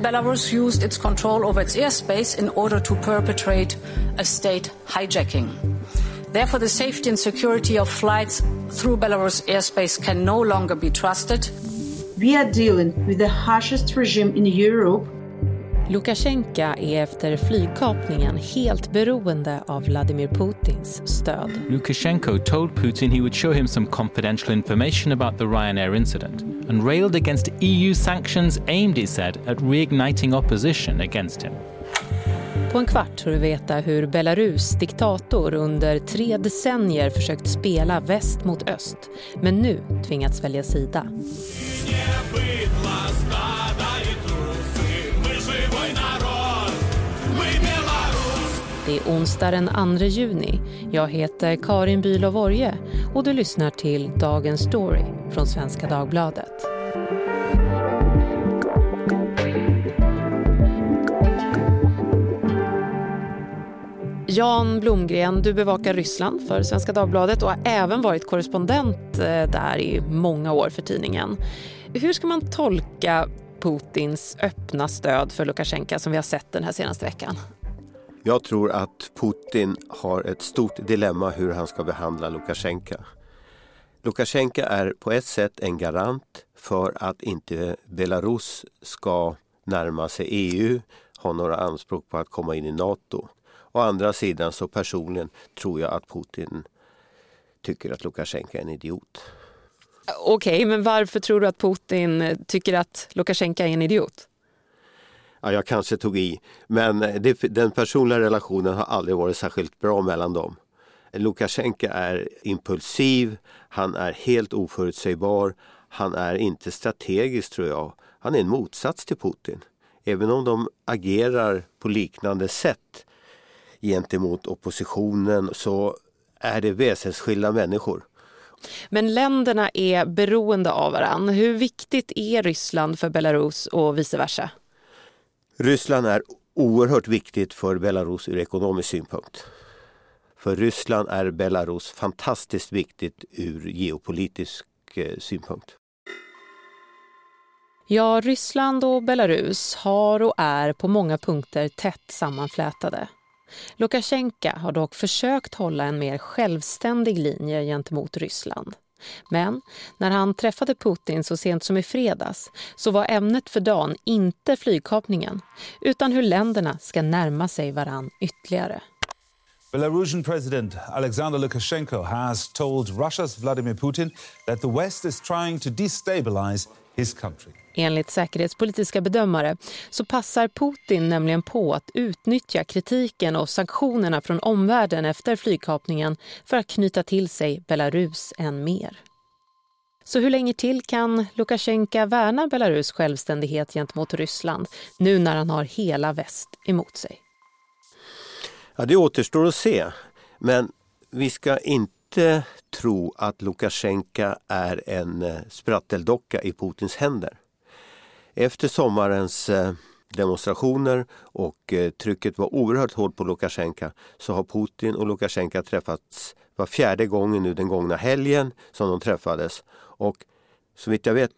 Belarus used its control over its airspace in order to perpetrate a state hijacking. Therefore, the safety and security of flights through Belarus airspace can no longer be trusted. We are dealing with the harshest regime in Europe Lukasjenko är efter flygkapningen helt beroende av Vladimir Putins stöd. Lukashenko told Putin he would show him some confidential information about the Ryanair incident and railed against EU sanctions aimed, he said, at reigniting opposition against him. På en kvart får du veta hur Belarus diktator under tre decennier försökt spela väst mot öst men nu tvingats välja sida. Det är onsdag den 2 juni. Jag heter Karin Bülow Orje och du lyssnar till Dagens Story från Svenska Dagbladet. Jan Blomgren, du bevakar Ryssland för Svenska Dagbladet och har även varit korrespondent eh, där i många år för tidningen. Hur ska man tolka Putins öppna stöd för Lukasjenko som vi har sett den här senaste veckan? Jag tror att Putin har ett stort dilemma hur han ska behandla Lukasjenko. Lukasjenko är på ett sätt en garant för att inte Belarus ska närma sig EU, ha några anspråk på att komma in i Nato. Å andra sidan så personligen tror jag att Putin tycker att Lukasjenko är en idiot. Okej, okay, men varför tror du att Putin tycker att Lukasjenko är en idiot? Ja, jag kanske tog i, men det, den personliga relationen har aldrig varit särskilt bra mellan dem. Lukasjenko är impulsiv, han är helt oförutsägbar, han är inte strategisk tror jag. Han är en motsats till Putin. Även om de agerar på liknande sätt gentemot oppositionen så är det väsensskilda människor. Men länderna är beroende av varandra. Hur viktigt är Ryssland för Belarus och vice versa? Ryssland är oerhört viktigt för Belarus ur ekonomisk synpunkt. För Ryssland är Belarus fantastiskt viktigt ur geopolitisk eh, synpunkt. Ja, Ryssland och Belarus har och är på många punkter tätt sammanflätade. Lukasjenko har dock försökt hålla en mer självständig linje gentemot Ryssland. Men när han träffade Putin så sent som i fredags så var ämnet för dagen inte flygkapningen utan hur länderna ska närma sig varann ytterligare. Belarusian President Alexander Lukashenko has told Russia's Vladimir Putin that the West is trying to destabilize his country. Enligt säkerhetspolitiska bedömare så passar Putin nämligen på att utnyttja kritiken och sanktionerna från omvärlden efter flygkapningen för att knyta till sig Belarus än mer. Så hur länge till kan Lukasjenko värna Belarus självständighet gentemot Ryssland nu när han har hela väst emot sig? Ja, det återstår att se. Men vi ska inte tro att Lukasjenko är en eh, spratteldocka i Putins händer. Efter sommarens eh, demonstrationer och eh, trycket var oerhört hårt på Lukasjenko så har Putin och Lukasjenko träffats var fjärde gången nu den gångna helgen som de träffades. Och så vitt jag vet,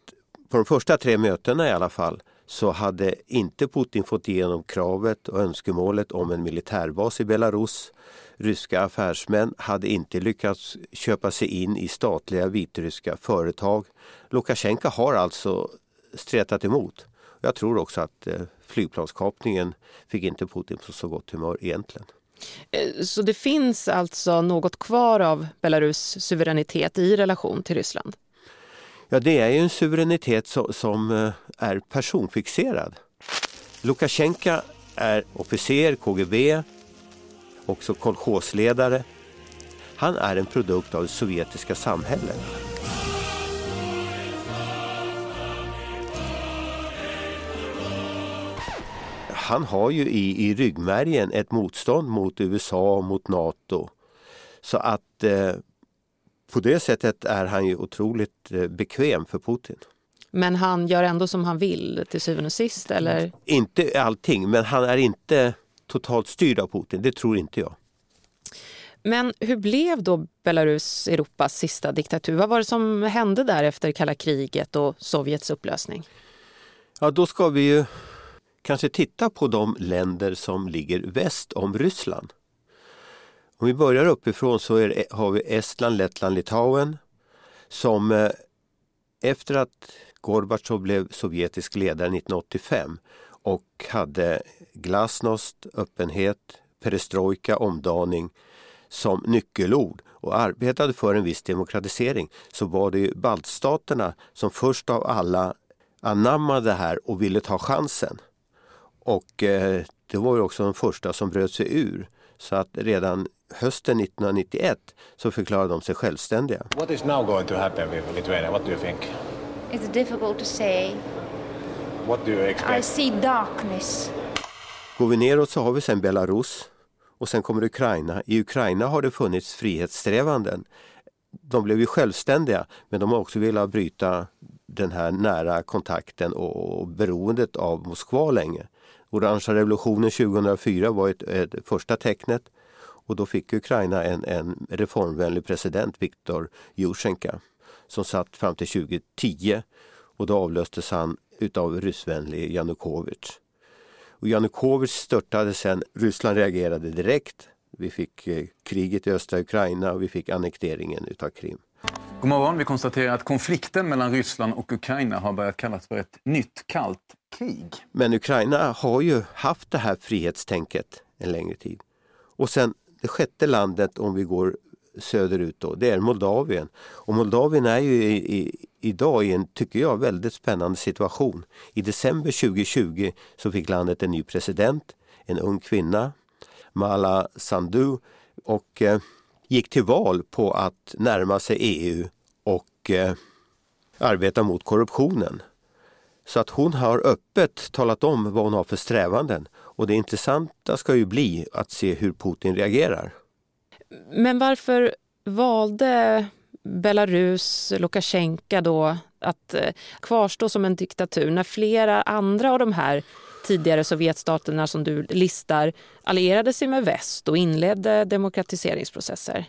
på de första tre mötena i alla fall, så hade inte Putin fått igenom kravet och önskemålet om en militärbas i Belarus. Ryska affärsmän hade inte lyckats köpa sig in i statliga vitryska företag. Lukasjenko har alltså stretat emot. Jag tror också att eh, flygplanskapningen fick inte Putin på så gott humör egentligen. Eh, så det finns alltså något kvar av Belarus suveränitet i relation till Ryssland? Ja, det är ju en suveränitet som, som eh, är personfixerad. Lukasjenko är officer, KGB, också kolchosledare. Han är en produkt av det sovjetiska samhället. han har ju i, i ryggmärgen ett motstånd mot USA och mot Nato. Så att eh, på det sättet är han ju otroligt eh, bekväm för Putin. Men han gör ändå som han vill till syvende och sist? Eller? Inte allting, men han är inte totalt styrd av Putin. Det tror inte jag. Men hur blev då Belarus Europas sista diktatur? Vad var det som hände där efter kalla kriget och Sovjets upplösning? Ja, då ska vi ju kanske titta på de länder som ligger väst om Ryssland. Om vi börjar uppifrån så det, har vi Estland, Lettland, Litauen som eh, efter att Gorbatjov blev sovjetisk ledare 1985 och hade glasnost, öppenhet, perestrojka, omdaning som nyckelord och arbetade för en viss demokratisering så var det ju baltstaterna som först av alla anammade det här och ville ta chansen. Och eh, det var ju också de första som bröt sig ur. Så att redan hösten 1991 så förklarade de sig självständiga. What is now going to happen with Lithuania? What do you think? It's difficult to say. What do you expect? I see darkness. Går vi neråt så har vi sen Belarus och sen kommer Ukraina. I Ukraina har det funnits frihetssträvanden. De blev ju självständiga men de har också velat bryta den här nära kontakten och beroendet av Moskva länge. Orangea revolutionen 2004 var ett, ett första tecknet och då fick Ukraina en, en reformvänlig president, Viktor Jusjenko, som satt fram till 2010 och då avlöstes han utav ryssvänlig Janukovyč. Och Janukovyč störtade sen, Ryssland reagerade direkt. Vi fick eh, kriget i östra Ukraina och vi fick annekteringen utav Krim. God morgon. Vi konstaterar att konflikten mellan Ryssland och Ukraina har börjat kallas för ett nytt kallt krig. Men Ukraina har ju haft det här frihetstänket en längre tid. Och sen det sjätte landet om vi går söderut då, det är Moldavien. Och Moldavien är ju i, i, idag i en, tycker jag, väldigt spännande situation. I december 2020 så fick landet en ny president, en ung kvinna, Mala Sandu och eh, gick till val på att närma sig EU och eh, arbeta mot korruptionen. Så att hon har öppet talat om vad hon har för strävanden. Och det intressanta ska ju bli att se hur Putin reagerar. Men varför valde Belarus, Lukasjenko då att eh, kvarstå som en diktatur när flera andra av de här tidigare Sovjetstaterna som du listar allierade sig med väst och inledde demokratiseringsprocesser?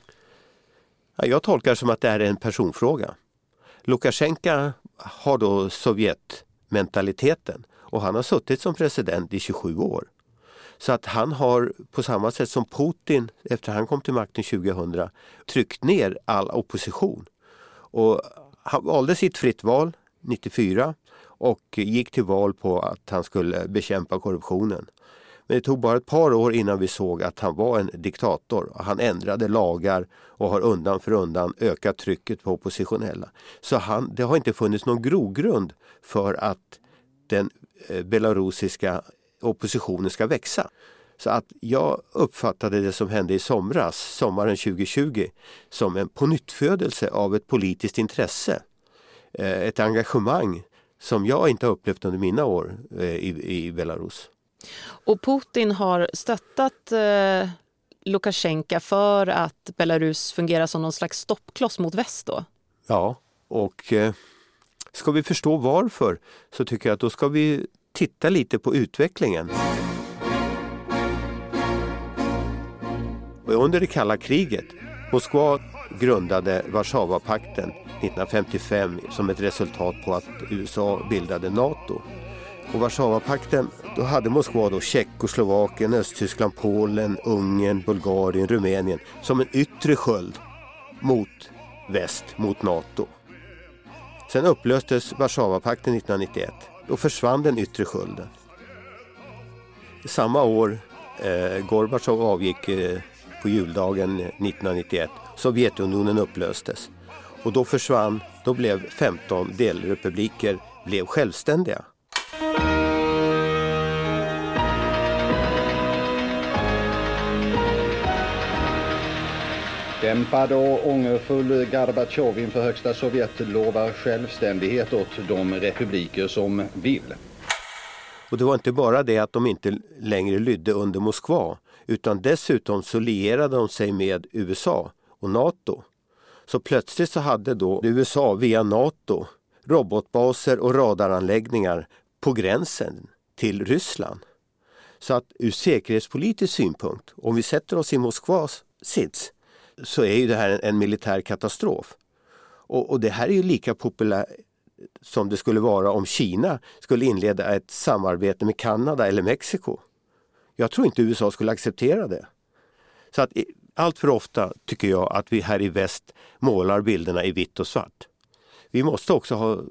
Jag tolkar det som att det är en personfråga. Lukasjenko har då Sovjetmentaliteten och han har suttit som president i 27 år. Så att han har på samma sätt som Putin efter han kom till makten 2000 tryckt ner all opposition. Och han valde sitt fritt val 94 och gick till val på att han skulle bekämpa korruptionen. Men det tog bara ett par år innan vi såg att han var en diktator. Han ändrade lagar och har undan för undan ökat trycket på oppositionella. Så han, det har inte funnits någon grogrund för att den eh, belarusiska oppositionen ska växa. Så att jag uppfattade det som hände i somras, sommaren 2020, som en pånyttfödelse av ett politiskt intresse. Eh, ett engagemang som jag inte har upplevt under mina år eh, i, i Belarus. Och Putin har stöttat eh, Lukasjenko för att Belarus fungerar som någon slags stoppkloss mot väst då? Ja, och eh, ska vi förstå varför så tycker jag att då ska vi titta lite på utvecklingen. Under det kalla kriget, Moskva grundade Warszawapakten 1955 som ett resultat på att USA bildade NATO. Och Warszawapakten, då hade Moskva då Tjeckoslovakien, Östtyskland, Polen, Ungern, Bulgarien, Rumänien som en yttre sköld mot väst, mot NATO. Sen upplöstes Warszawapakten 1991. Då försvann den yttre skölden. Samma år eh, Gorbatjov avgick eh, på juldagen 1991. Sovjetunionen upplöstes. Och då försvann, då blev 15 delrepubliker blev självständiga. Dämpad och ångerfull Gorbatjov inför högsta Sovjet lovar självständighet åt de republiker som vill. Och det var inte bara det att de inte längre lydde under Moskva utan dessutom så lierade de sig med USA och NATO. Så plötsligt så hade då USA via NATO robotbaser och radaranläggningar på gränsen till Ryssland. Så att ur säkerhetspolitisk synpunkt, om vi sätter oss i Moskvas sits, så är ju det här en, militär katastrof. Och, och, det här är ju lika populärt som det skulle vara om Kina skulle inleda ett samarbete med Kanada eller Mexiko. Jag tror inte USA skulle acceptera det. Så att allt för ofta tycker jag att vi här i väst målar bilderna i vitt och svart. Vi måste också ha,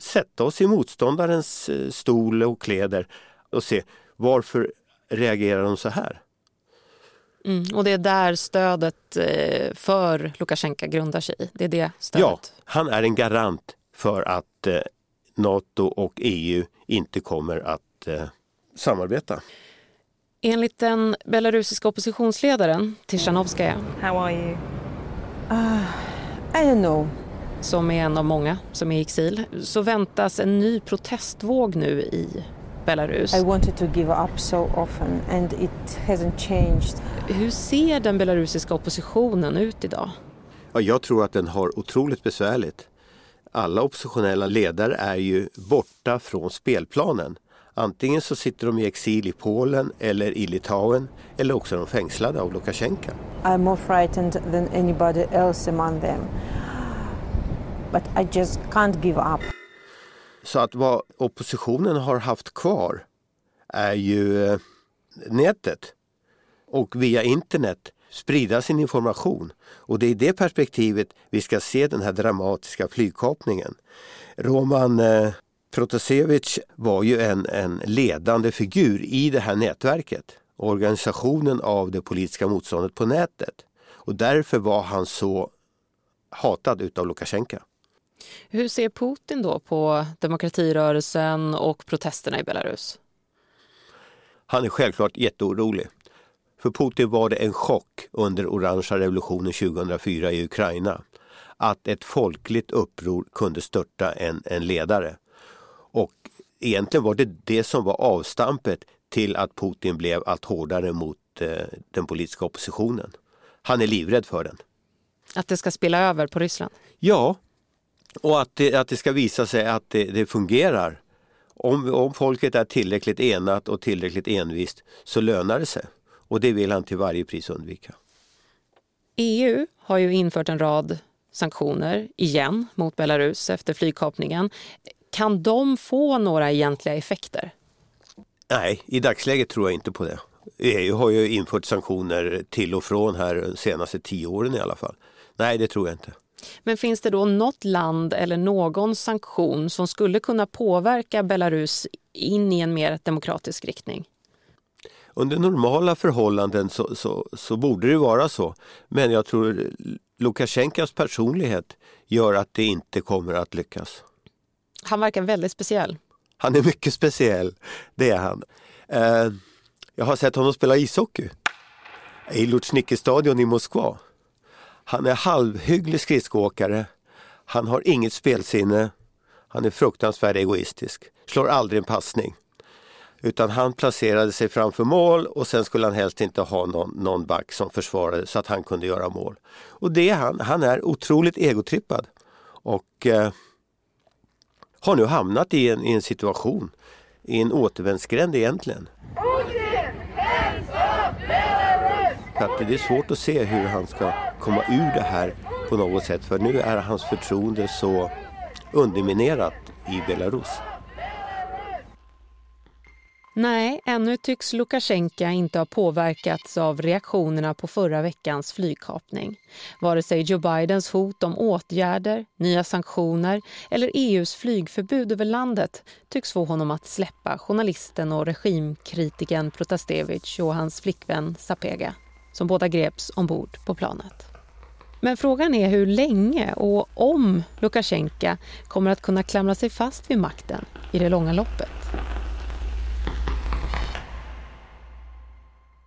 sätta oss i motståndarens eh, stol och kläder och se varför reagerar de så här? Mm, och det är där stödet eh, för Lukasjenko grundar sig i. Det är det stödet. Ja, han är en garant för att eh, Nato och EU inte kommer att eh, samarbeta. Enligt den belarusiska oppositionsledaren Tishanovskaja How are you? Uh, I don't know. som är en av många som är i exil, så väntas en ny protestvåg nu i Belarus. I wanted to give up so often and it hasn't changed. Hur ser den belarusiska oppositionen ut idag? Ja, jag tror att den har otroligt besvärligt. Alla oppositionella ledare är ju borta från spelplanen. Antingen så sitter de i exil i Polen eller i Litauen eller också är de fängslade av Lukasjenko. I'm more frightened than anybody else among them. But I just can't give up. Så att vad oppositionen har haft kvar är ju eh, nätet och via internet sprida sin information. Och det är i det perspektivet vi ska se den här dramatiska flygkapningen. Roman eh, Protasevich var ju en, en ledande figur i det här nätverket. Organisationen av det politiska motståndet på nätet. Och därför var han så hatad utav Lukasjenko. Hur ser Putin då på demokratirörelsen och protesterna i Belarus? Han är självklart jätteorolig. För Putin var det en chock under orangea revolutionen 2004 i Ukraina att ett folkligt uppror kunde störta en, en ledare. Och egentligen var det det som var avstampet till att Putin blev allt hårdare mot eh, den politiska oppositionen. Han är livrädd för den. Att det ska spilla över på Ryssland? Ja, och att det, att det ska visa sig att det, det fungerar. Om, om folket är tillräckligt enat och tillräckligt envist så lönar det sig. Och det vill han till varje pris undvika. EU har ju infört en rad sanktioner igen mot Belarus efter flygkapningen. Kan de få några egentliga effekter? Nej, i dagsläget tror jag inte på det. EU har ju infört sanktioner till och från här de senaste tio åren i alla fall. Nej, det tror jag inte. Men finns det då något land eller någon sanktion som skulle kunna påverka Belarus in i en mer demokratisk riktning? Under normala förhållanden så, så, så borde det vara så. Men jag tror Lukasjenkos personlighet gör att det inte kommer att lyckas. Han verkar väldigt speciell. Han är mycket speciell, det är han. Eh, jag har sett honom spela ishockey i Lutjniki-stadion i Moskva. Han är halvhygglig skridskoåkare. Han har inget spelsinne. Han är fruktansvärt egoistisk. Slår aldrig en passning. Utan han placerade sig framför mål och sen skulle han helst inte ha någon, någon back som försvarade så att han kunde göra mål. Och det är han. Han är otroligt egotrippad. Och eh, har nu hamnat i en, i en situation, i en återvändsgränd egentligen. Att det är svårt att se hur han ska komma ur det här på något sätt för nu är hans förtroende så underminerat i Belarus. Nej, ännu tycks Lukasjenko inte ha påverkats av reaktionerna på förra veckans flygkapning. Vare sig Joe Bidens hot om åtgärder, nya sanktioner eller EUs flygförbud över landet tycks få honom att släppa journalisten och regimkritiken Protasevich och hans flickvän Sapega som båda greps ombord på planet. Men frågan är hur länge och om Lukasjenko kommer att kunna klamra sig fast vid makten i det långa loppet.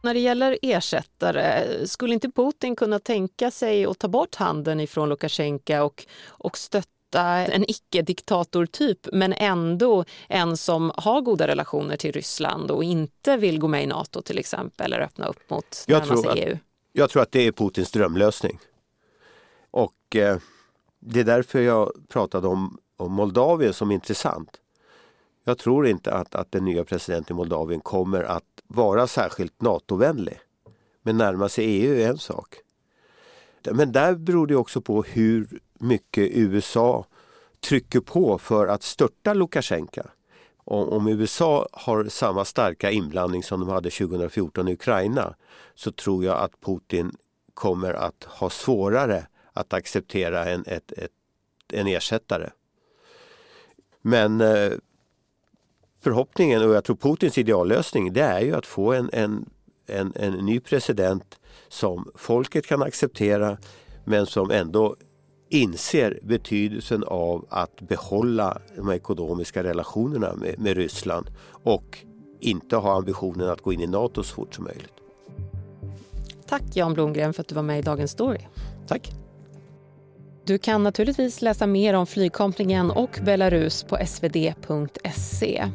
När det gäller ersättare, skulle inte Putin kunna tänka sig att ta bort handen ifrån Lukasjenko och, och stötta en icke-diktatortyp men ändå en som har goda relationer till Ryssland och inte vill gå med i Nato till exempel eller öppna upp mot jag tror att, EU? Jag tror att det är Putins drömlösning. Och eh, det är därför jag pratade om, om Moldavien som intressant. Jag tror inte att, att den nya presidenten i Moldavien kommer att vara särskilt NATO-vänlig. Men närma sig EU är en sak. Men där beror det också på hur mycket USA trycker på för att störta Lukasjenko. Om, USA har samma starka inblandning som de hade 2014 i Ukraina så tror jag att Putin kommer att ha svårare att acceptera en, ett, ett, en ersättare. Men eh, förhoppningen och jag tror Putins ideallösning det är ju att få en, en, en, en ny president som folket kan acceptera men som ändå inser betydelsen av att behålla de ekonomiska relationerna med, med Ryssland och inte ha ambitionen att gå in i Nato så fort som möjligt. Tack Jan Blomgren för att du var med i Dagens Story. Tack. Du kan naturligtvis läsa mer om flygkapningen och Belarus på svd.se.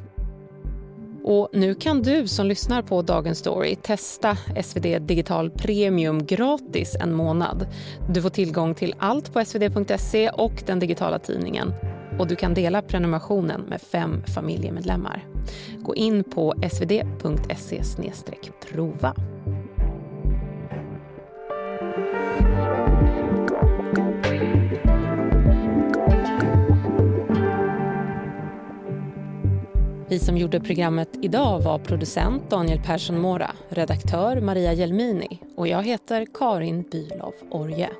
Och nu kan du som lyssnar på Dagens Story testa SvD Digital Premium gratis en månad. Du får tillgång till allt på svd.se och den digitala tidningen. Och du kan dela prenumerationen med fem familjemedlemmar. Gå in på svd.se prova. Vi som gjorde programmet idag var producent Daniel Persson Mora, redaktör Maria Jelmini och jag heter Karin Bülow Orje.